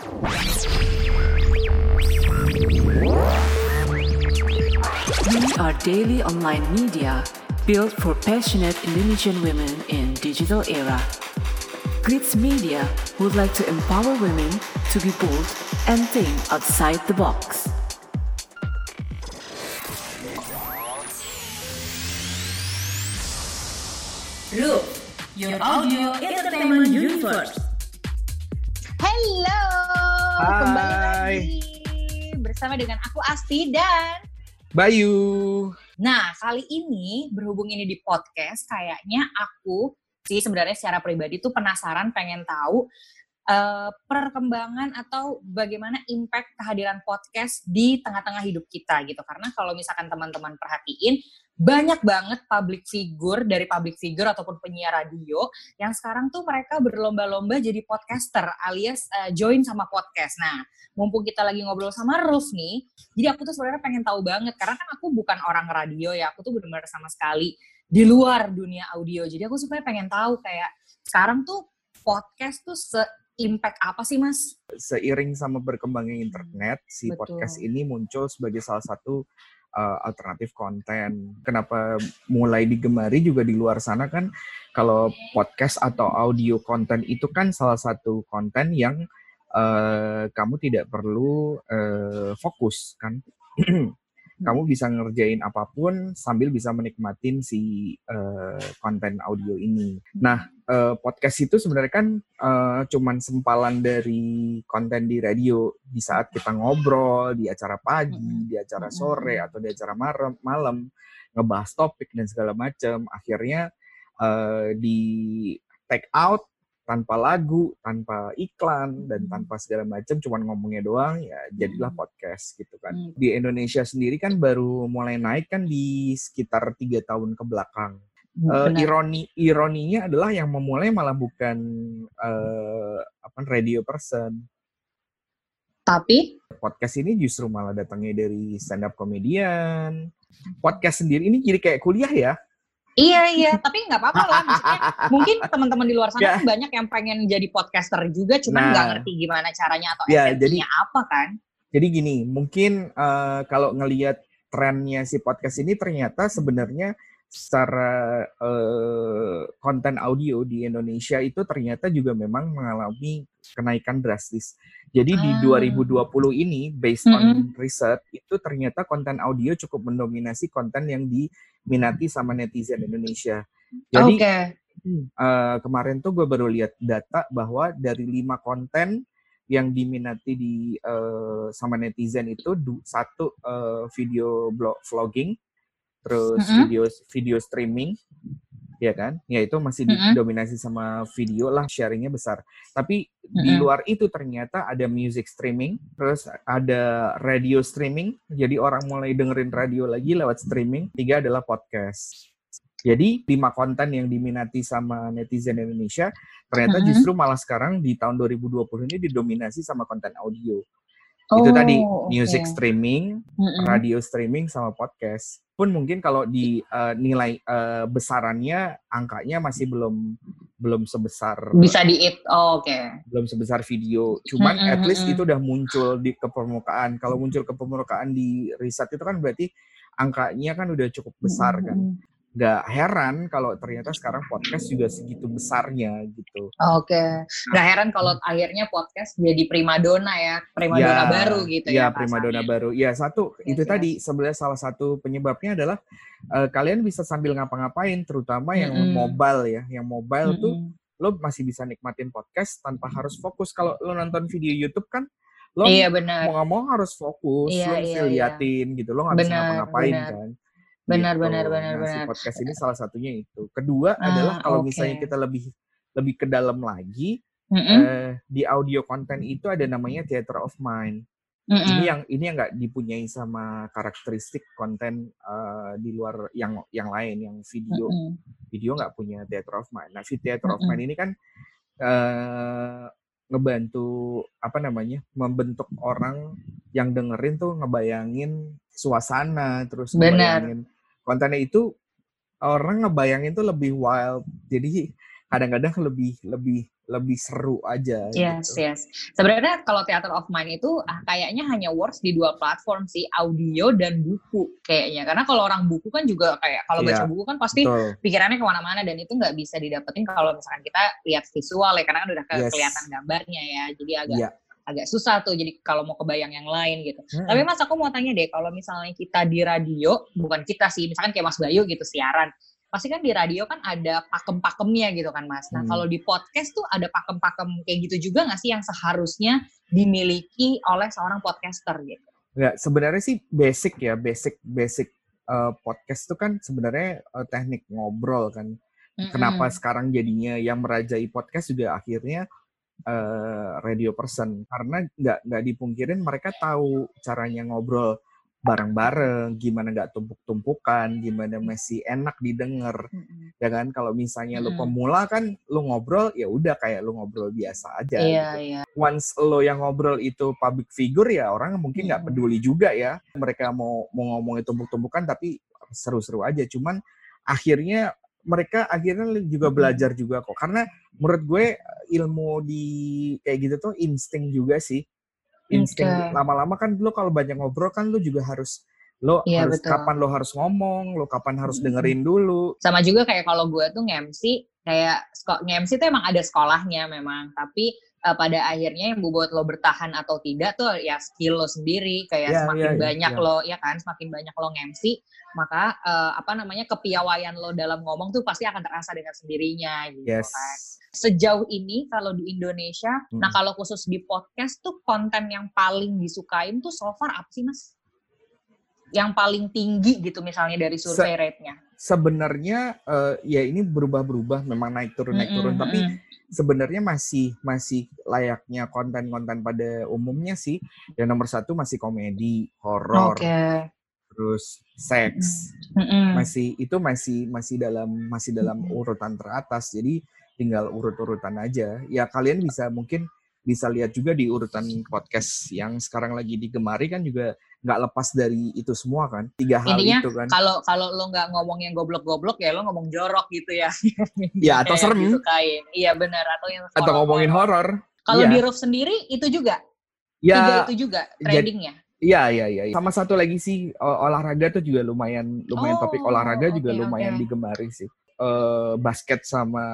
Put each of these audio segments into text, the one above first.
We are daily online media built for passionate Indonesian women in digital era. Glitz Media would like to empower women to be bold and think outside the box. Look, your audio entertainment universe. Hello, Hai. Kembali lagi bersama dengan aku Asti dan Bayu. Nah kali ini berhubung ini di podcast, kayaknya aku sih sebenarnya secara pribadi tuh penasaran pengen tahu eh, perkembangan atau bagaimana impact kehadiran podcast di tengah-tengah hidup kita gitu. Karena kalau misalkan teman-teman perhatiin banyak banget public figure dari public figure ataupun penyiar radio yang sekarang tuh mereka berlomba-lomba jadi podcaster alias eh, join sama podcast. Nah, mumpung kita lagi ngobrol sama Ruf nih, jadi aku tuh sebenarnya pengen tahu banget karena kan aku bukan orang radio ya, aku tuh benar-benar sama sekali di luar dunia audio. Jadi aku sebenarnya pengen tahu kayak sekarang tuh podcast tuh se-impact apa sih, Mas? Seiring sama berkembangnya internet, si Betul. podcast ini muncul sebagai salah satu uh, alternatif konten. Kenapa mulai digemari juga di luar sana kan kalau podcast atau audio konten itu kan salah satu konten yang uh, kamu tidak perlu uh, fokus kan. kamu bisa ngerjain apa pun sambil bisa menikmatin si uh, konten audio ini. Nah, uh, podcast itu sebenarnya kan uh, cuman sempalan dari konten di radio di saat kita ngobrol di acara pagi, Mm-mm. di acara sore atau di acara malam, malam ngebahas topik dan segala macam. Akhirnya uh, di take out tanpa lagu, tanpa iklan dan Mm. tanpa segala macam, cuman ngomongnya doang ya jadilah Mm. podcast gitu kan. Mm. Di Indonesia sendiri kan baru mulai naik kan di sekitar tiga tahun ke belakang. Benar. ironi ironinya adalah yang memulai malah bukan eh, apa radio person. Tapi Podcast ini justru malah datangnya dari stand up comedian. Podcast sendiri ini jadi kayak kuliah ya. Iya iya, tapi nggak apa-apa lah. Maksudnya mungkin teman-teman di luar sana kan banyak yang pengen jadi podcaster juga, cuman Nah. nggak ngerti gimana caranya atau Ya, esensinya apa kan? Jadi gini, mungkin eh, kalau ngelihat trennya si podcast ini ternyata sebenarnya secara eh, konten audio di Indonesia itu ternyata juga memang mengalami kenaikan drastis. Jadi di Ah. 2020 ini based on research itu ternyata konten audio cukup mendominasi konten yang diminati sama netizen Indonesia. Jadi Oke. eh, kemarin tuh gue baru lihat data bahwa dari lima konten yang diminati di eh, sama netizen itu du- satu eh, video blog vlogging, terus Mm-mm. video video streaming, ya kan? Ya itu masih Mm-mm. didominasi sama video lah, sharingnya besar. Tapi di Mm-mm. luar itu ternyata ada music streaming, terus ada radio streaming. Jadi orang mulai dengerin radio lagi lewat streaming. Tiga adalah podcast. Jadi lima konten yang diminati sama netizen Indonesia ternyata Mm-mm. justru malah sekarang di tahun 2020 ini didominasi sama konten audio. Itu tadi Oh, music oke. streaming, Mm-mm. radio streaming sama podcast. Pun mungkin kalau di eh, nilai eh, besarannya angkanya masih belum belum sebesar bisa di. Oh, Oke. belum sebesar video. Cuman Mm-mm, at least itu udah muncul di ke permukaan. Kalau muncul ke permukaan di riset itu kan berarti angkanya kan udah cukup besar kan. Mm-mm. Gak heran kalau ternyata sekarang podcast juga segitu besarnya gitu. Oke. Nggak heran kalau akhirnya podcast jadi primadona ya, primadona baru gitu ya. Ya, primadona baru. Ya, satu Yes, itu yes. tadi sebenarnya salah satu penyebabnya adalah eh, kalian bisa sambil ngapa-ngapain terutama yang Mm-mm. mobile ya. Yang mobile tuh Mm-mm. lo masih bisa nikmatin podcast tanpa harus fokus. Kalau lo nonton video YouTube kan lo Iya mau nggak mau harus fokus, Iya, lo mesti iya, iya. liatin gitu, lo nggak bisa ngapa-ngapain kan. Benar, Gitu. benar, benar, Nah, si benar. podcast ini salah satunya itu. Kedua Ah, adalah kalau misalnya oke. kita lebih lebih ke dalam lagi, Mm-mm. eh, di audio konten itu ada namanya theater of mind. Mm-mm. Ini yang ini yang nggak dipunyai sama karakteristik konten eh, di luar yang yang lain, yang video Mm-mm. video nggak punya theater of mind. Nah, si theater of Mm-mm. mind ini kan eh, ngebantu apa namanya membentuk orang yang dengerin tuh ngebayangin suasana terus ngebayangin kontennya itu orang ngebayangin tuh lebih wild jadi kadang-kadang lebih lebih lebih seru aja. Yes, gitu. yes. Sebenarnya kalau Theater of Mind itu ah, kayaknya hanya works di dua platform sih, audio dan buku kayaknya. Karena kalau orang buku kan juga kayak kalau baca Iya, buku kan pasti Betul. pikirannya ke mana-mana dan itu nggak bisa didapetin kalau misalkan kita lihat visual ya karena kan udah Yes. kelihatan gambarnya ya. Jadi agak Iya. Agak susah tuh. Jadi kalau mau kebayang yang lain gitu. Mm-mm. Tapi Mas aku mau tanya deh, kalau misalnya kita di radio, bukan kita sih, misalkan kayak Mas Bayu gitu siaran, pasti kan di radio kan ada pakem-pakemnya gitu kan Mas. Nah Hmm. kalau di podcast tuh ada pakem-pakem kayak gitu juga nggak sih yang seharusnya dimiliki oleh seorang podcaster gitu? Nggak, sebenarnya sih basic ya, basic basic uh, podcast itu kan sebenarnya uh, teknik ngobrol kan. Kenapa Mm-mm. sekarang jadinya yang merajai podcast juga akhirnya uh, radio person karena nggak nggak dipungkirin mereka tahu caranya ngobrol bareng-bareng, gimana nggak tumpuk-tumpukan, gimana masih enak didengar, Mm-mm. ya kan? Kalau misalnya lu Mm-mm. pemula kan, lu ngobrol ya udah kayak lu ngobrol biasa aja. Iya gitu. iya. once lo yang ngobrol itu public figure ya orang mungkin nggak Hmm. peduli juga ya mereka mau mau ngomongin tumpuk-tumpukan tapi seru-seru aja cuman akhirnya mereka akhirnya juga belajar juga kok. Karena menurut gue ilmu di kayak gitu tuh insting juga sih. Insting Oke. lama-lama kan lo kalau banyak ngobrol kan lo juga harus lo Iya, harus betul. kapan lo harus ngomong lo kapan harus dengerin dulu. Sama juga kayak kalau gue tuh nge-MC, kayak nge-MC tuh emang ada sekolahnya memang, tapi eh, pada akhirnya yang buat lo bertahan atau tidak tuh ya skill lo sendiri, kayak Iya, semakin iya, iya, banyak iya. lo, ya kan, semakin banyak lo nge-MC, maka eh, apa namanya kepiawaian lo dalam ngomong tuh pasti akan terasa dengan sendirinya gitu yes kan. Sejauh ini kalau di Indonesia, Hmm. nah kalau khusus di podcast tuh konten yang paling disukain tuh so far apa sih mas? Yang paling tinggi gitu misalnya dari survei rate-nya. sebenarnya eh, ya ini berubah-berubah memang naik turun naik turun Mm-mm, tapi mm-mm. sebenarnya masih masih layaknya konten-konten pada umumnya sih yang nomor satu masih komedi horor Oke. terus seks Mm-mm. masih itu masih masih dalam masih dalam urutan teratas jadi tinggal urut-urutan aja ya kalian bisa mungkin bisa lihat juga di urutan podcast yang sekarang lagi digemari kan juga nggak lepas dari itu semua kan tiga hal Intinya, itu kan Kalau kalau lo nggak ngomong yang goblok-goblok ya lo ngomong jorok gitu ya. Ya, atau serem. disukain. Iya benar atau yang atau ngomongin horor Kalau Iya. di Roof sendiri itu juga tiga ya itu juga jadi- trendingnya. Iya, iya, iya. Sama satu lagi sih olahraga tuh juga lumayan lumayan topik Oh, olahraga juga oke, lumayan oke. digemari sih. Eh basket sama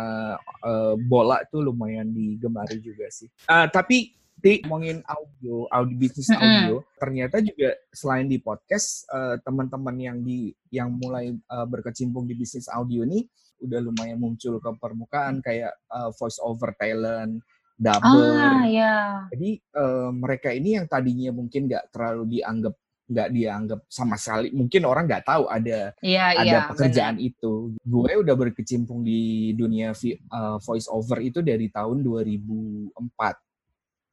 eh, bola tuh lumayan digemari juga sih. Eh, tapi di ngomongin audio, audio bisnis Mm-mm. audio, ternyata juga selain di podcast eh, teman-teman yang di yang mulai eh, berkecimpung di bisnis audio ini udah lumayan muncul ke permukaan kayak eh, voice over talent, dubber, Ah ya. jadi eh, mereka ini yang tadinya mungkin nggak terlalu dianggap nggak dianggap sama sekali, mungkin orang nggak tahu ada Iya ada iya. pekerjaan itu. Gue udah berkecimpung di dunia voice over itu dari tahun 2004.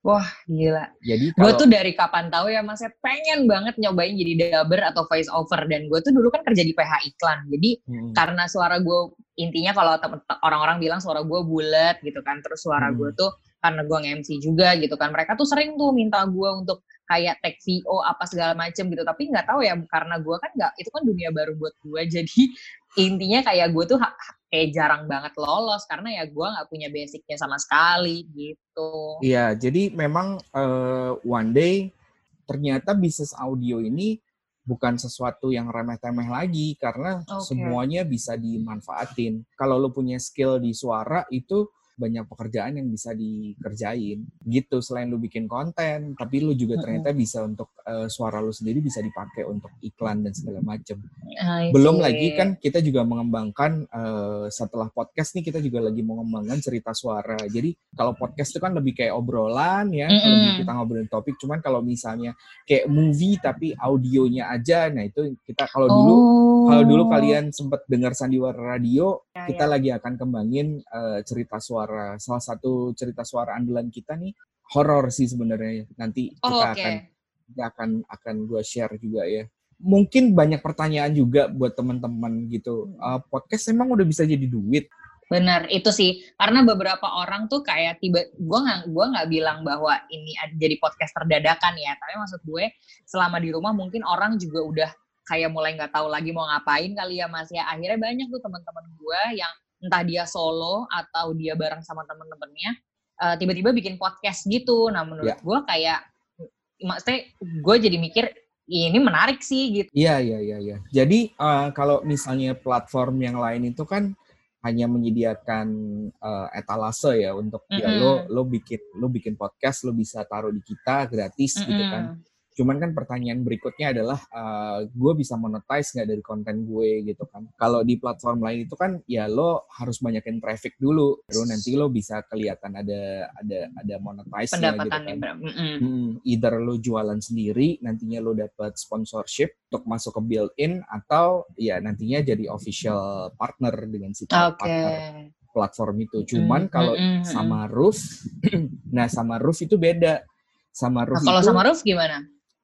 Wah gila. Jadi Gue tuh dari kapan tahu ya mas, saya pengen banget nyobain jadi dubber atau voice over dan gue tuh dulu kan kerja di PH iklan. Jadi Hmm, karena suara gue intinya kalau orang-orang bilang suara gue bulat gitu kan terus suara Hmm. gue tuh karena gue nge-MC juga gitu kan mereka tuh sering tuh minta gue untuk kayak tag VO apa segala macem gitu tapi nggak tahu ya karena gue kan nggak itu kan dunia baru buat gue jadi intinya kayak gue tuh kayak jarang banget lolos karena ya gue nggak punya basicnya sama sekali gitu Iya, jadi memang eh, one day ternyata bisnis audio ini bukan sesuatu yang remeh-temeh lagi karena Oke. semuanya bisa dimanfaatin. Kalau lo punya skill di suara itu banyak pekerjaan yang bisa dikerjain gitu selain lu bikin konten tapi lu juga ternyata bisa untuk eh, suara lu sendiri bisa dipakai untuk iklan dan segala macam I belum see. lagi kan kita juga mengembangkan eh, setelah podcast nih kita juga lagi mengembangkan cerita suara. Jadi kalau podcast itu kan lebih kayak obrolan ya, Mm-mm. lebih kita ngobrolin topik. Cuman kalau misalnya kayak movie tapi audionya aja, nah itu kita kalau dulu kalau dulu Oh. kalian sempat dengar sandiwara radio, Ya, kita ya. lagi akan kembangin eh, cerita suara. Salah satu cerita suara andalan kita nih horor sih sebenarnya. Nanti Oh, kita oke. akan kita akan akan gue share juga ya. Mungkin banyak pertanyaan juga buat teman-teman gitu. Eh, podcast emang udah bisa jadi duit? Bener itu sih karena beberapa orang tuh kayak tiba gue nggak gua nggak bilang bahwa ini ad- jadi podcast terdadakan ya tapi maksud gue selama di rumah mungkin orang juga udah kayak mulai nggak tahu lagi mau ngapain kali ya mas ya akhirnya banyak tuh teman-teman gue yang entah dia solo atau dia bareng sama temen-temennya eh, tiba-tiba bikin podcast gitu. Nah menurut Ya. gue kayak maksudnya gue jadi mikir ini menarik sih gitu. Iya, iya, iya, iya. Jadi eh, kalau misalnya platform yang lain itu kan hanya menyediakan eh, etalase ya untuk ya Mm-mm. lo lo bikin lo bikin podcast lo bisa taruh di kita gratis gitu kan. Cuman kan pertanyaan berikutnya adalah gue bisa monetize nggak dari konten gue gitu kan. Kalau di platform lain itu kan ya lo harus banyakin traffic dulu, baru nanti lo bisa kelihatan ada ada ada monetize gitu kan. berapa? Mm-mm. Hmm, either lo jualan sendiri, nantinya lo dapat sponsorship untuk masuk ke built-in atau ya nantinya jadi official partner dengan si Oke. partner platform itu. Cuman Mm, kalau mm, mm, sama Roof, nah sama Roof itu beda. Sama Nah, Roof kalau itu sama Roof gimana?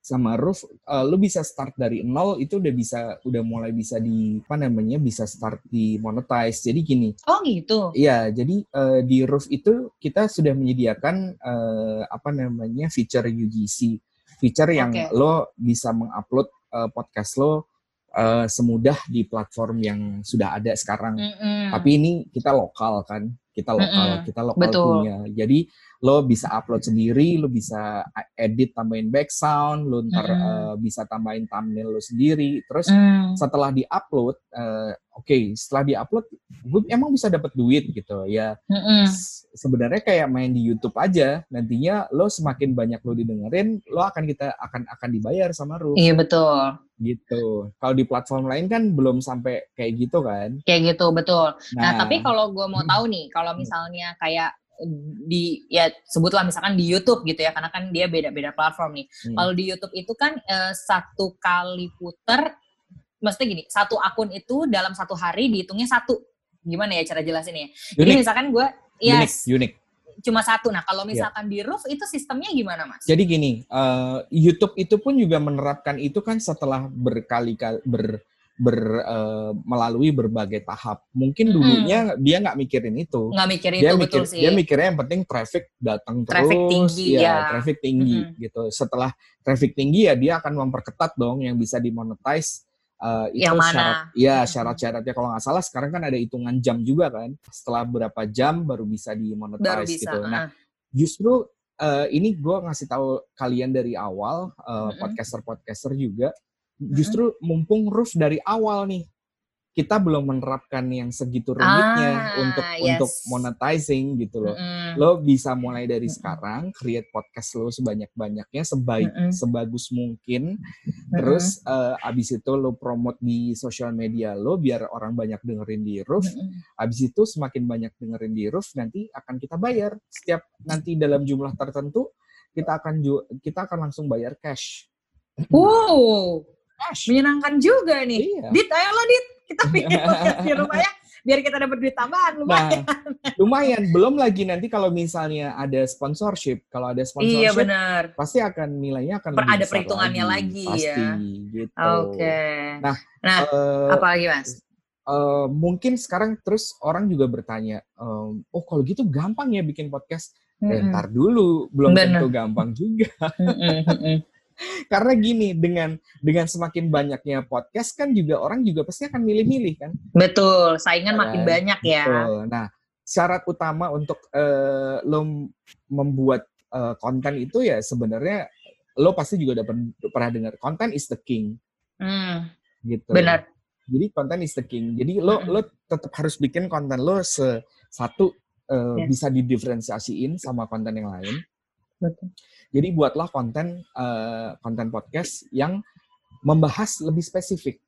Sama Roof eh, lu bisa start dari nol itu udah bisa udah mulai bisa di apa namanya bisa start di monetize. Jadi gini, Oh gitu. Iya, jadi eh, di Roof itu kita sudah menyediakan eh, apa namanya feature UGC, feature yang Oke. lo bisa mengupload eh, podcast lo eh, semudah di platform yang sudah ada sekarang. Mm-mm. Tapi ini kita lokal kan, kita lokal, Mm-mm. kita lokal Betul. punya. Jadi lo bisa upload sendiri, lo bisa edit tambahin back sound, lo ntar Mm-mm. eh, bisa tambahin thumbnail lo sendiri. Terus Mm. setelah di-upload, eh, oke, setelah di-upload, gue emang bisa dapat duit gitu ya. Mm-mm. S- Sebenarnya kayak main di YouTube aja. Nantinya lo semakin banyak lo didengerin, lo akan kita akan akan dibayar sama Roof Iya betul. gitu. Kalau di platform lain kan belum sampai kayak gitu kan. Kayak gitu betul. Nah, Nah, tapi kalau gue mau tahu nih, kalau misalnya kayak di ya sebutlah misalkan di YouTube gitu ya, karena kan dia beda-beda platform nih. hmm, Kalau di YouTube itu kan eh, satu kali puter, maksudnya gini, satu akun itu dalam satu hari dihitungnya satu. Gimana ya cara jelasinnya? Jadi unik, misalkan gue, yes, unik. cuma satu. Nah kalau Iya. misalkan di Roof itu sistemnya gimana mas? Jadi gini, eh, YouTube itu pun juga menerapkan itu kan setelah berkali-kali ber, ber eh, melalui berbagai tahap. Mungkin dulunya dia nggak mikirin itu. Nggak mikirin dia itu mikir betul sih. dia mikirnya yang penting traffic datang Traffic terus tinggi, ya, ya. traffic tinggi Mhm. gitu setelah traffic tinggi ya dia akan memperketat dong yang bisa dimonetize eh, itu Yang mana? syarat ya syarat-syaratnya kalau nggak salah sekarang kan ada hitungan jam juga kan setelah berapa jam baru bisa dimonetize Baru bisa. gitu nah ah. justru eh, ini gue ngasih tahu kalian dari awal eh, Mhm. podcaster-podcaster juga justru mumpung Roof dari awal nih kita belum menerapkan yang segitu rumitnya Ah, untuk yes. untuk monetizing gitu loh Mm-mm. lo bisa mulai dari Mm-mm. sekarang create podcast lo sebanyak-banyaknya sebaik Mm-mm. sebagus mungkin terus eh, abis itu lo promote di sosial media lo biar orang banyak dengerin di Roof Mm-mm. abis itu semakin banyak dengerin di Roof nanti akan kita bayar setiap nanti dalam jumlah tertentu kita akan kita akan langsung bayar cash Wow, menyenangkan juga nih. iya Dit, ayo lo Dit, kita bikin podcast di rumah ya, biar kita dapat duit tambahan Nah, lumayan. lumayan. Belum lagi nanti kalau misalnya ada sponsorship, kalau ada iya sponsorship, benar. pasti akan nilainya akan Per- lebih ada perhitungannya lagi, ya. pasti, gitu. Oke. Nah, Nah, Eh, apa lagi mas? eh, mungkin sekarang terus orang juga bertanya, ehm, oh kalau gitu gampang ya bikin podcast? Eh, Mm-mm. ntar dulu, belum Bener. tentu gampang juga. Mm-mm, mm-mm. Karena gini, dengan dengan semakin banyaknya podcast kan juga orang juga pasti akan milih-milih kan. Betul, saingan Ya makin kan? banyak ya. Betul. Nah, syarat utama untuk eh, lo membuat eh, konten itu ya sebenarnya lo pasti juga udah pernah dengar konten is the king Hmm, gitu. benar. Jadi konten is the king. Jadi lo Mm-mm. lo tetap harus bikin konten lo se satu eh, Yes. bisa didiferensiasiin sama konten yang lain. Betul. Jadi buatlah konten eh, konten podcast yang membahas lebih spesifik.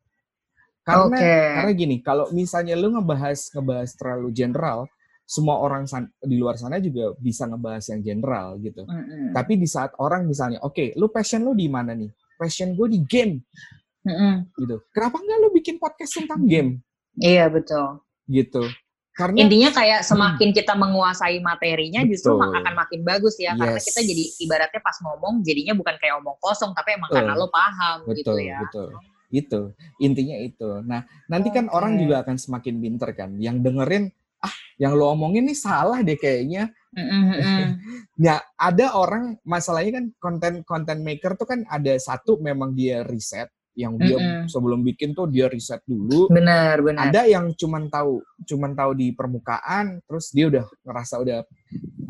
Karena Oke. karena gini, kalau misalnya lu ngebahas ngebahas terlalu general, semua orang san- di luar sana juga bisa ngebahas yang general gitu. Mm-mm. Tapi di saat orang misalnya, oke, lu passion lu di mana nih? Passion gue di game Mm-mm. gitu. Kenapa nggak lu bikin podcast tentang game Iya betul. gitu? Karena Intinya kayak semakin kita menguasai materinya justru Betul. mak- akan makin bagus ya karena Yes. kita jadi ibaratnya pas ngomong jadinya bukan kayak omong kosong tapi emang Betul. karena lo paham gitu betul, ya. betul. Itu intinya itu. Nah, nanti kan orang juga akan semakin pinter kan. Yang dengerin, ah, yang lo omongin nih salah deh kayaknya. Nah, ada orang masalahnya kan konten konten maker tuh kan ada satu memang dia riset yang dia Mm-mm. sebelum bikin tuh dia riset dulu. Benar, benar. Ada yang cuman tahu cuman tahu di permukaan terus dia udah ngerasa udah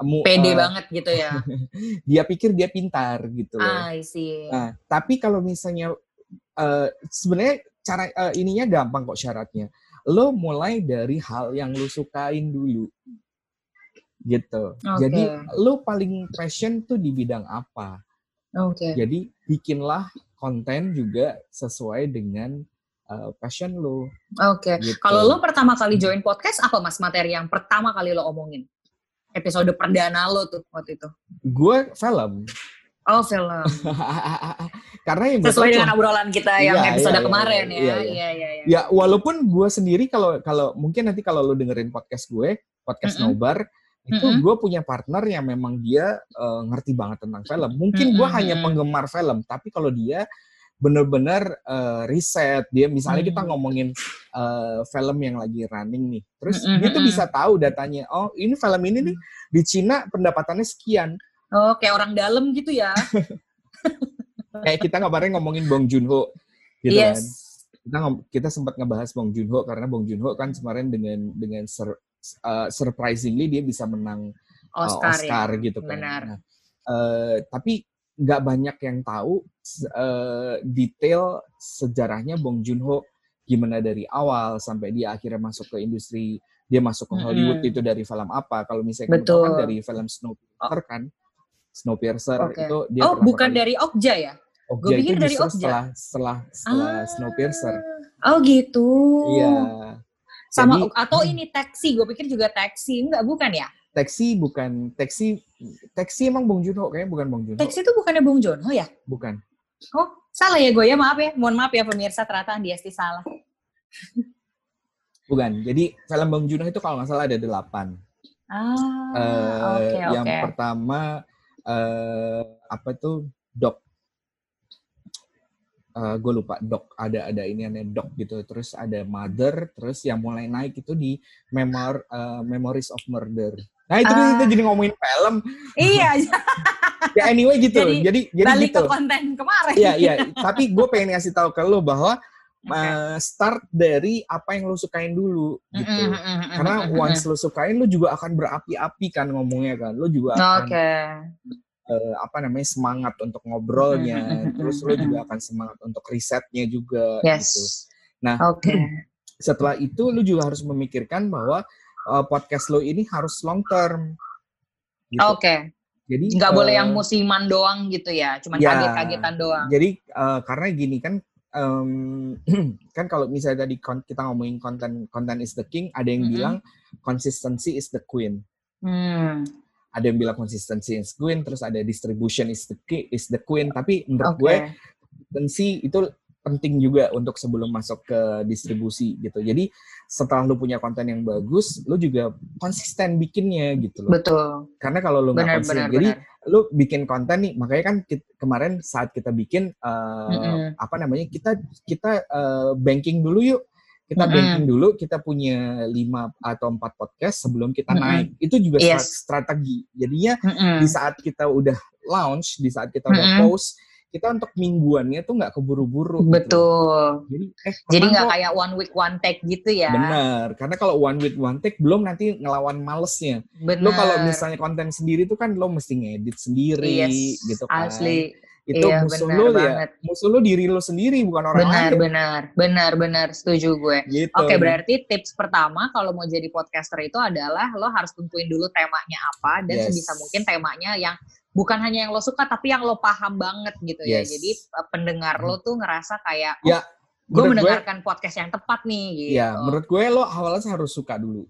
mu- Pede eh, banget gitu ya. dia pikir dia pintar gitu loh. I see. Nah, tapi kalau misalnya eh, sebenarnya cara eh, ininya gampang kok syaratnya. Lo mulai dari hal yang lo sukain dulu. Gitu. Oke. Jadi lo paling passion tuh di bidang apa? Oke. Jadi bikinlah konten juga sesuai dengan eh, passion lo. Oke. Gitu. Kalau lo pertama kali join podcast apa mas materi yang pertama kali lo omongin? Episode perdana lo tuh waktu itu. gue film. Oh film. Karena yang Sesuai dengan obrolan kita yang Iya, episode iya, iya, kemarin iya, ya. iya, Iya iya iya. Ya, walaupun gue sendiri kalau kalau mungkin nanti kalau lo dengerin podcast gue, podcast Mm-mm. Nobar, itu Mm-mm. gue punya partner yang memang dia eh, ngerti banget tentang film. Mungkin gue Mm-mm, hanya mm-mm. penggemar film, tapi kalau dia bener-bener eh, riset, dia misalnya kita Mm. ngomongin eh, film yang lagi running nih, terus Mm-mm, dia tuh bisa tahu datanya. Oh, ini film ini nih di Cina pendapatannya sekian. Oh kayak orang dalam gitu ya. Kayak kita kemarin ngomongin Bong Joon-ho, gitu kan. yes. kita ngom- kita sempat ngebahas Bong Joon-ho karena Bong Joon-ho kan kemarin dengan dengan sur- uh, surprisingly dia bisa menang uh, Oscar, Oscar ya. gitu kan. Benar. Nah, uh, tapi nggak banyak yang tahu uh, detail sejarahnya Bong Joon-ho gimana dari awal sampai dia akhirnya masuk ke industri dia masuk ke. Hollywood itu dari film apa kalau misalnya kamu kan dari film Snowpiercer kan Snowpiercer Oke. itu dia Oh bukan kali- dari Okja ya? Okja gua pikir itu dari Okja. setelah setelah setelah Ah. Snowpiercer Oh gitu. Iya. Sama Jadi- atau ini taksi, gue pikir juga taksi, enggak bukan ya? Taxi bukan taxi taxi emang Bong Joon-ho kayaknya bukan Bong Joon-ho. Taksi itu bukannya Bong Joon-ho ya? Bukan. Oh salah ya gue ya maaf ya, mohon maaf ya pemirsa ternyata Andi Esti salah. Bukan. Jadi film Bong Joon-ho itu kalau nggak salah ada delapan. Ah Eh, oke yang oke. pertama eh apa tuh Dok. Gue lupa Dok ada ada ini ada Dok gitu. Terus ada Mother. Terus yang mulai naik itu di Memor eh, Memories of Murder. Nah itu Ah. kita jadi ngomongin film. Iya, Ya anyway gitu. Jadi, jadi jadi, balik gitu. ke konten kemarin. Iya iya. Tapi gue pengen ngasih tahu ke lo bahwa Oke. uh, start dari apa yang lo sukain dulu gitu. Mm, mm, mm, mm, Karena once lo sukain lo juga akan berapi-api kan ngomongnya kan. Lo juga akan Oke. Uh, apa namanya semangat untuk ngobrolnya. Mm, mm, mm, Terus mm, lo mm. juga akan semangat untuk risetnya juga Yes. gitu. Nah, Oke. Setelah itu lo juga harus memikirkan bahwa uh, podcast lo ini harus long term. Gitu. Oke. Jadi Nggak boleh uh, yang musiman doang gitu ya, cuman Ya. kaget-kagetan doang. Jadi eh, karena gini kan em, kan kalau misalnya tadi kita ngomongin konten konten is the king, ada yang Mm-mm. bilang consistency is the queen. Hmm. Ada yang bilang consistency is queen, terus ada distribution is the ki- is the queen. Tapi menurut Oke. gue consistency itu penting juga untuk sebelum masuk ke distribusi gitu. Jadi setelah lu punya konten yang bagus, lu juga konsisten bikinnya gitu loh. Betul. Karena kalau lu nggak konsisten, jadi benar. lu bikin konten nih makanya kan kit- kemarin saat kita bikin eh, Mm-mm. apa namanya kita kita eh, banking dulu yuk kita Mm-mm. banking dulu kita punya lima atau empat podcast sebelum kita Mm-mm. naik itu juga Yes. strat- strategi jadinya Mm-mm. di saat kita udah launch di saat kita udah Mm-mm. post kita untuk mingguannya tuh nggak keburu-buru gitu. Betul. jadi eh Jadi nggak kok. kayak one week one take gitu ya. bener karena kalau one with one take belum nanti ngelawan malesnya Benar. lo kalau misalnya konten sendiri tuh kan lo mesti ngedit sendiri yes, gitu kan Asli. Itu Iya, musuh benar lo ya banget. musuh lo diri lo sendiri bukan orang Benar, lain benar, benar, benar. Setuju gue. gitu Oke, berarti tips pertama kalau mau jadi podcaster itu adalah lo harus tentuin dulu temanya apa dan Yes. sebisa mungkin temanya yang bukan hanya yang lo suka tapi yang lo paham banget gitu ya. Yes. Jadi eh, pendengar lo tuh ngerasa kayak Ya, gue menurut gue- mendengarkan podcast yang tepat nih gitu. ya menurut gue lo awalnya harus suka dulu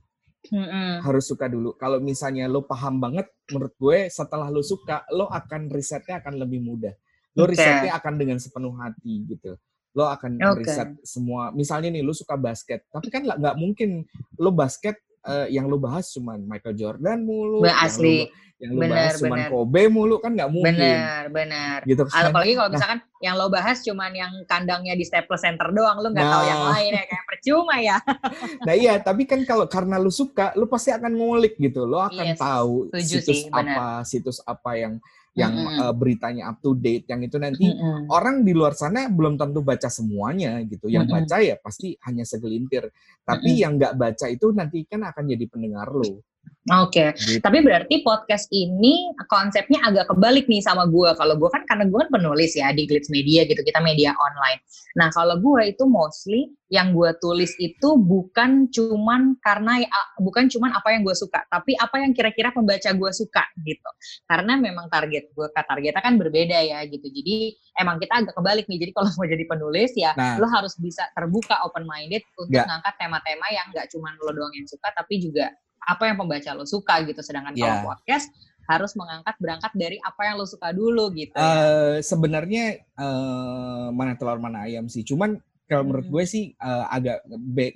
Mm-mm. harus suka dulu kalau misalnya lo paham banget menurut gue setelah lo suka lo akan risetnya akan lebih mudah lo risetnya akan dengan sepenuh hati gitu lo akan Oke. riset semua misalnya nih lo suka basket tapi kan nggak mungkin lo basket eh, yang lo bahas cuman Michael Jordan mulu Ba- yang lo- asli. yang lo Bener, bahas cuman bener. Kobe mulu kan nggak mungkin Benar, benar. gitu kan Apalagi kalau Nah. misalkan yang lo bahas cuman yang kandangnya di Staples Center doang, lo nggak tahu yang Nah. lain ya kayak percuma ya. Nah iya, tapi kan kalau karena lu suka, lu pasti akan ngulik gitu. Lu akan Yes, tahu setuju situs sih, apa, situs apa yang yang Mm-mm. eh, beritanya up to date, yang itu nanti Mm-mm. orang di luar sana belum tentu baca semuanya gitu. Yang Mm-mm. baca ya pasti hanya segelintir. Tapi Mm-mm. yang nggak baca itu nanti kan akan jadi pendengar lu. Oke, Gitu. tapi berarti podcast ini konsepnya agak kebalik nih sama gue. Kalau gue kan karena gue kan penulis ya di Glitz Media gitu, kita media online. Nah kalau gue itu mostly yang gue tulis itu bukan cuman karena bukan cuman apa yang gue suka, tapi apa yang kira-kira pembaca gue suka gitu. Karena memang target gue, targetnya kan berbeda ya gitu. Jadi emang kita agak kebalik nih. Jadi kalau mau jadi penulis ya Nah. lo harus bisa terbuka open minded untuk Ya. ngangkat tema-tema yang nggak cuman lo doang yang suka, tapi juga apa yang pembaca lo suka gitu. Sedangkan Ya. kalau podcast harus mengangkat berangkat dari apa yang lo suka dulu gitu. ya. Eh, sebenarnya eh, mana telur mana ayam sih. Cuman kalau menurut gue sih eh, agak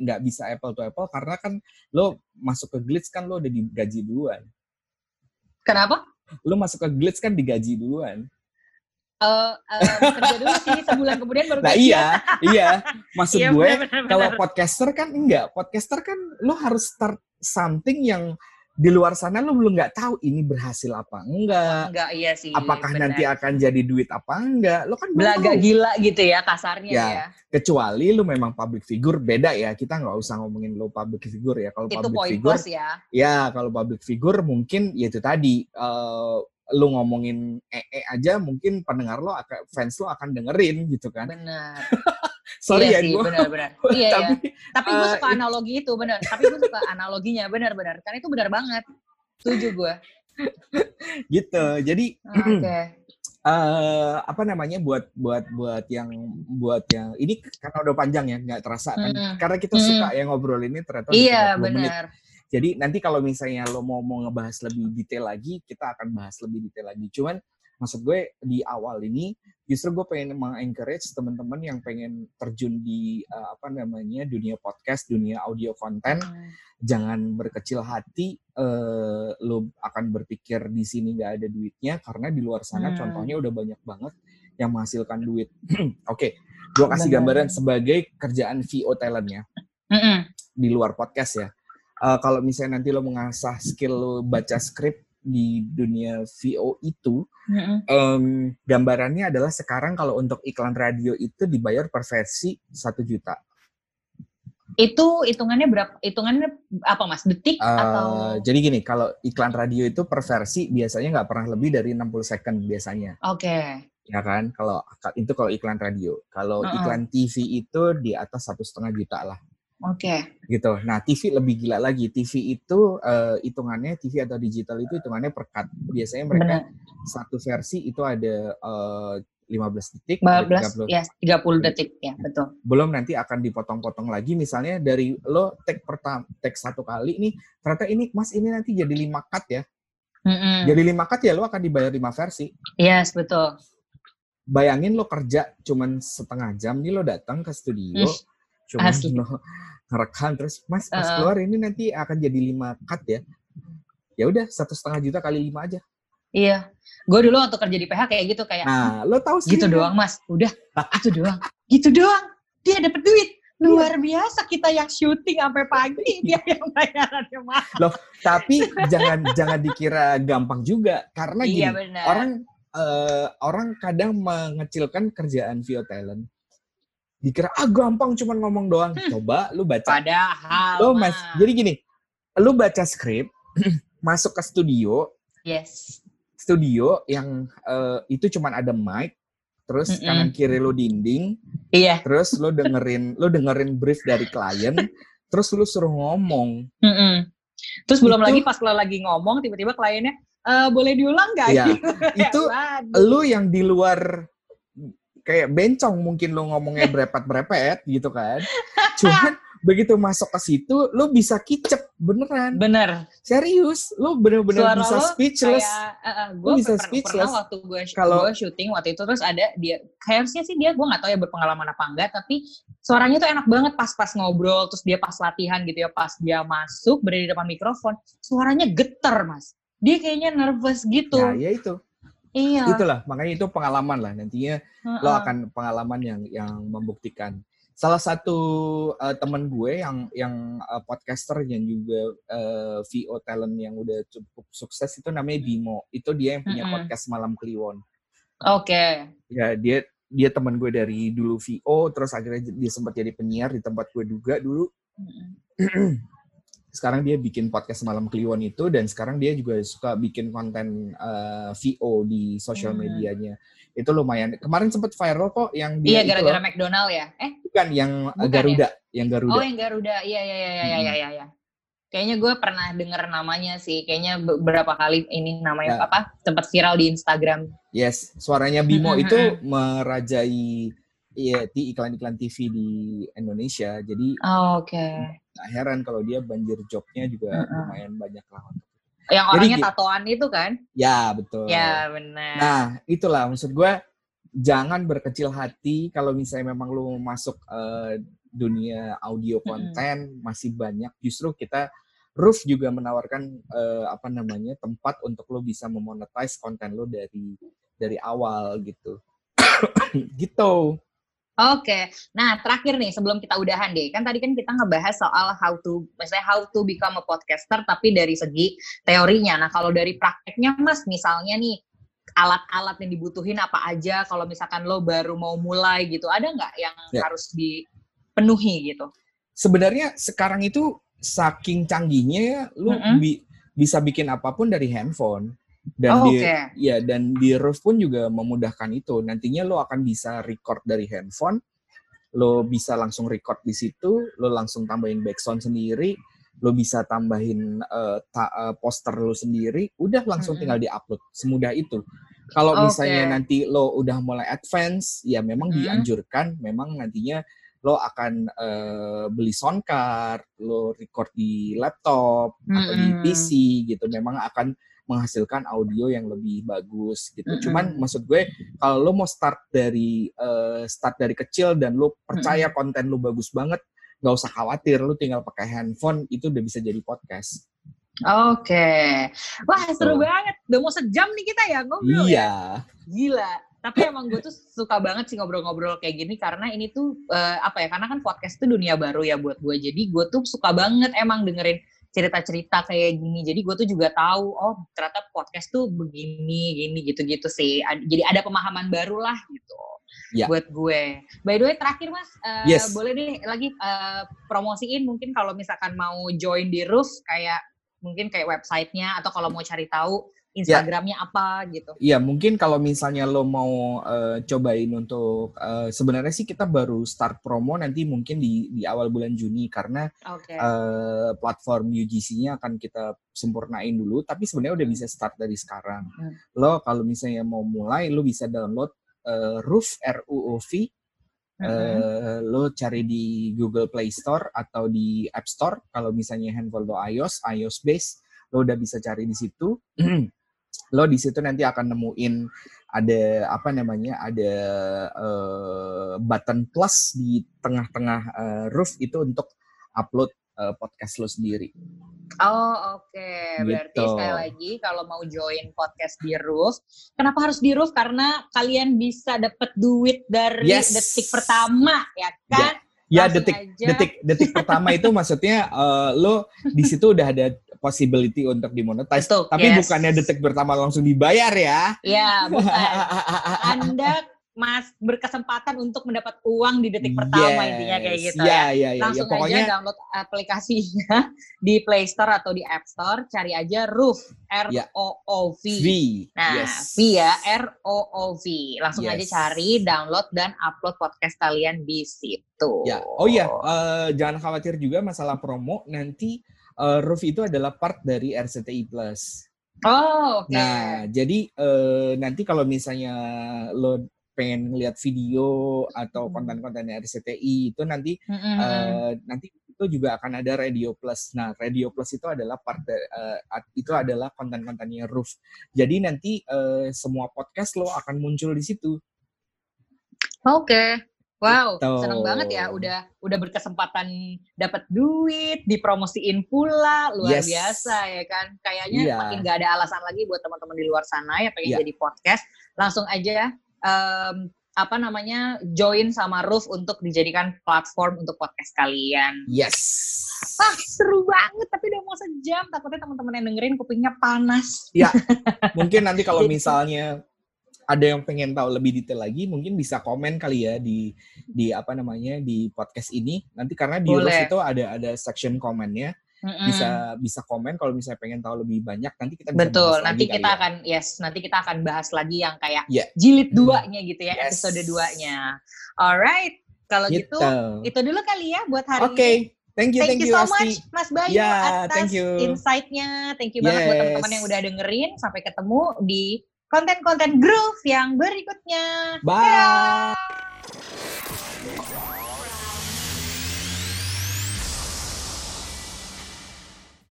nggak bisa apple to apple karena kan lo masuk ke Glitz kan lo udah digaji duluan. Kenapa? Lo masuk ke Glitz kan digaji duluan. Eh, eh, kerja dulu sih sebulan kemudian baru Nah iya, iya. Maksud Iya, gue kalau podcaster kan enggak. Podcaster kan lo harus start something yang di luar sana lo belum nggak tahu ini berhasil apa enggak. enggak iya sih. Apakah benar. nanti akan jadi duit apa enggak? Lo kan belaga tahu. gila gitu ya kasarnya Ya, ya. kecuali lu memang public figure beda ya kita nggak usah ngomongin lo public figure ya kalau public poin figure plus ya. ya kalau public figure mungkin ya itu tadi eh, lu ngomongin ee aja mungkin pendengar lo akan fans lo akan dengerin gitu kan Benar. sorry iya ya sih, gue benar-benar. Iya, tapi iya. Tapi gue eh, suka analogi itu benar. Tapi gue suka analoginya benar-benar. Karena itu benar banget. Setuju gue. gitu jadi Oke. eh apa namanya buat buat buat yang buat yang ini karena udah panjang ya nggak terasa kan Mm-mm. karena kita Mm-mm. suka ya ngobrol ini ternyata Iya 30 menit benar. Jadi nanti kalau misalnya lo mau mau ngebahas lebih detail lagi, kita akan bahas lebih detail lagi. Cuman maksud gue di awal ini justru gue pengen mengencourage teman-teman yang pengen terjun di eh, apa namanya dunia podcast, dunia audio konten, Hmm. jangan berkecil hati. eh, lo akan berpikir di sini nggak ada duitnya karena di luar sana Hmm. contohnya udah banyak banget yang menghasilkan duit. Oke, gue kasih gambaran sebagai kerjaan VO talentnya Mm-mm. di luar podcast ya. Eh, kalau misalnya nanti lo mengasah skill lo baca skrip di dunia VO itu, Mm-mm. em, gambarannya adalah sekarang kalau untuk iklan radio itu dibayar per versi satu juta. Itu hitungannya berapa? Hitungannya apa mas? Detik Eh, atau? Jadi gini, kalau iklan radio itu per versi biasanya nggak pernah lebih dari 60 second biasanya, Oke. ya kan? Kalau itu kalau iklan radio, kalau Heeh. iklan TV itu di atas satu setengah juta lah. Oke. gitu. Nah, TV lebih gila lagi. TV itu eh, hitungannya TV atau digital itu hitungannya per cut. Biasanya mereka Benar. satu versi itu ada eh, 15 detik, ada 15 30. ya 30 detik ya betul. Belum nanti akan dipotong-potong lagi misalnya dari lo take pertama take satu kali nih, ternyata ini Mas ini nanti jadi 5 cut ya. Mm-mm. Jadi 5 cut ya lo akan dibayar 5 versi. Yes betul. Bayangin lo kerja cuman setengah jam nih lo datang ke studio, Ih, cuman asli. lo ngerekam terus Mas pas Heeh. keluar ini nanti akan jadi 5 cut ya. Ya udah satu setengah juta kali 5 aja. Iya. Gue dulu waktu kerja di PH kayak gitu kayak Nah, lo tahu gitu sendiri kan? doang mas. Udah itu doang. Gitu doang. Dia dapat duit. Luar biasa kita yang syuting sampai pagi dia yang bayarannya mahal. Tapi jangan jangan dikira gampang juga karena gini, Iya orang eh, orang kadang mengecilkan kerjaan VO talent. Dikira ah gampang cuman ngomong doang. Hmm. Coba lu baca. Padahal. Lo mas, Mas. jadi gini, lu baca skrip, masuk ke studio, yes. studio yang eh, itu cuman ada mic, terus Mm-mm. kanan kiri lu dinding, Iya. terus lu dengerin lu dengerin brief dari klien, terus lu suruh ngomong. Mm-mm. Terus belum Itu- lagi pas lo lagi ngomong tiba-tiba kliennya "Eh, boleh diulang nggak? Iya, itu lu yang di luar kayak bencong mungkin lu ngomongnya berepet-berepet gitu kan. Cuman begitu masuk ke situ lu bisa kicep beneran. Bener. Serius, lu bener-bener bisa lo speechless. Kayak, Lu gue bisa pernah, speechless. pernah waktu gue Kalau- gue syuting waktu itu terus ada dia harusnya sih dia gue nggak tahu ya berpengalaman apa enggak tapi suaranya tuh enak banget pas-pas ngobrol terus dia pas latihan gitu ya pas dia masuk berada di depan mikrofon suaranya getar mas dia kayaknya nervous gitu Nah, ya itu. Iya Itulah, makanya itu pengalaman lah nantinya lo Heeh. akan pengalaman yang yang membuktikan. Salah satu eh, teman gue yang yang eh, podcaster yang juga eh, VO talent yang udah cukup sukses itu namanya Bimo. Itu dia yang punya Mm-mm. podcast Malam Kliwon. oke Ya dia dia teman gue dari dulu VO terus akhirnya dia sempat jadi penyiar di tempat gue juga dulu. Mm-mm. sekarang dia bikin podcast malam Kliwon itu dan sekarang dia juga suka bikin konten uh, VO di sosial Hmm. medianya. Itu lumayan. Kemarin sempat viral kok yang Iya dia itu gara-gara. McDonald ya. Eh, bukan yang Bukan Garuda, yang Garuda. oh yang Garuda. Iya iya iya iya iya iya. iya. Kayaknya gue pernah denger namanya sih. Kayaknya beberapa kali ini namanya Ya. apa? Sempat viral di Instagram. Yes, suaranya Bimo Mm-mm, itu merajai ya, di iklan-iklan TV di Indonesia. Jadi Oh, Oke. Nggak heran kalau dia banjir jobnya juga Mm-mm. lumayan banyak lah. Yang Jadi orangnya gi- tatoan itu kan? Ya betul. Ya benar. Nah itulah maksud gue jangan berkecil hati kalau misalnya memang lu masuk eh, dunia audio konten masih banyak. Justru kita Roof juga menawarkan eh, apa namanya tempat untuk lo bisa memonetize konten lo dari dari awal gitu. gitu. Oke, nah terakhir nih sebelum kita udahan deh, kan tadi kan kita ngebahas soal how to, misalnya how to become a podcaster, tapi dari segi teorinya. Nah kalau dari prakteknya mas, misalnya nih alat-alat yang dibutuhin apa aja, kalau misalkan lo baru mau mulai gitu, ada nggak yang Ya. harus dipenuhi gitu? Sebenarnya sekarang itu saking canggihnya ya, lu Mm-mm. bi- bisa bikin apa pun dari handphone. Dan Oh, di Oke, ya dan di Roof pun juga memudahkan itu. Nantinya lo akan bisa record dari handphone, lo bisa langsung record di situ, lo langsung tambahin background sendiri, lo bisa tambahin eh, ta- eh, poster lo sendiri, udah langsung Mm-mm. tinggal diupload. Semudah itu. Kalau Oke. misalnya nanti lo udah mulai advance, ya memang Mm. dianjurkan, memang nantinya lo akan eh, beli sound card, lo record di laptop atau di. PC gitu, memang akan menghasilkan audio yang lebih bagus gitu. Mm-mm. Cuman maksud gue kalau lo mau start dari eh, start dari kecil dan lo percaya konten lo bagus banget, nggak usah khawatir, lo tinggal pakai handphone itu udah bisa jadi podcast. oke. Wah seru Tuh. banget, udah mau sejam nih kita ya ngobrol ya. Iya. Gila. Tapi emang gue tuh suka banget sih ngobrol-ngobrol kayak gini karena ini tuh eh, apa ya? Karena kan podcast itu dunia baru ya buat gue. Jadi gue tuh suka banget emang dengerin cerita-cerita kayak gini. Jadi gue tuh juga tahu oh ternyata podcast tuh begini, gini gitu-gitu sih. Ad- Jadi ada pemahaman baru lah gitu. Ya. Buat gue. By the way terakhir mas, eh, Yes. boleh deh lagi eh, promosiin mungkin kalau misalkan mau join di Roof kayak mungkin kayak websitenya atau kalau mau cari tahu Instagramnya apa gitu. Iya, mungkin kalau misalnya lo mau eh, cobain untuk eh, sebenarnya sih kita baru start promo nanti mungkin di di awal bulan Juni karena Oke. eh, platform UGC-nya akan kita sempurnain dulu, tapi sebenarnya udah bisa start dari sekarang. Hmm. Lo kalau misalnya mau mulai, lo bisa download eh, Roof R U O V, Mhm. eh, lo cari di Google Play Store atau di App Store. Kalau misalnya handphone lo iOS, iOS base, lo udah bisa cari di situ. lo di situ nanti akan nemuin ada apa namanya ada eh, button plus di tengah-tengah eh, roof itu untuk upload eh, podcast lo sendiri. Oh oke, berarti Gitu. sekali lagi kalau mau join podcast di Roof, kenapa harus di Roof? Karena kalian bisa dapat duit dari Yes. detik pertama, ya kan? Ya Langsung detik aja. detik detik pertama itu maksudnya eh, lo di situ udah ada possibility untuk dimonetize. Betul, Tapi yes. bukannya detik pertama langsung dibayar ya. Ya, bukan. Anda mas berkesempatan untuk mendapat uang di detik pertama intinya kayak Yes. gitu ya. ya. Ya, ya, ya. Langsung Pokoknya aja download aplikasinya di Play Store atau di App Store, cari aja Roof R. O O V. V. Nah, yes. V ya, R O O V. Langsung aja Yes. cari, download dan upload podcast kalian di situ. Ya. Oh iya, eh, jangan khawatir juga masalah promo. Nanti eh, Roof itu adalah part dari RCTI Plus. Oh, oke. Nah, jadi eh, nanti kalau misalnya lo pengen lihat video atau Hmm. konten-kontennya RCTI itu nanti Mm-mm. eh, nanti itu juga akan ada Radio Plus. Nah, Radio Plus itu adalah part at- itu adalah konten-kontennya Roof. Jadi nanti eh, semua podcast lo akan muncul di situ. Oke. Wow, Gitu. seneng banget ya udah udah berkesempatan dapat duit, dipromosiin pula, luar Yes. biasa ya kan. Kayaknya Iya. makin gak ada alasan lagi buat teman-teman di luar sana yang pengen Iya. jadi podcast, langsung aja em, apa namanya join sama Roof untuk dijadikan platform untuk podcast kalian. Yes. Wah, seru banget tapi udah mau sejam, takutnya teman-teman yang dengerin kupingnya panas. Mungkin nanti kalau misalnya ada yang pengen tahu lebih detail lagi, mungkin bisa komen kali ya di di apa namanya di podcast ini. Nanti karena di Boleh. Roof itu ada ada section komennya. Mm-mm. bisa bisa komen kalau misalnya pengen tahu lebih banyak nanti kita bisa Betul, bahas nanti lagi kita kali ya. akan yes, nanti kita akan bahas lagi yang kayak Iya. jilid Hmm. duanya gitu ya, Yes. episode duanya. Alright, kalau gitu, itu dulu kali ya buat hari Oke, ini. thank you, Thank, thank, you, so Asti. much Mas Bayu Ya, atas thank you. insight-nya. Thank you banget buat Yes. teman-teman yang udah dengerin. Sampai ketemu di konten-konten groove yang berikutnya. Bye. Dadah.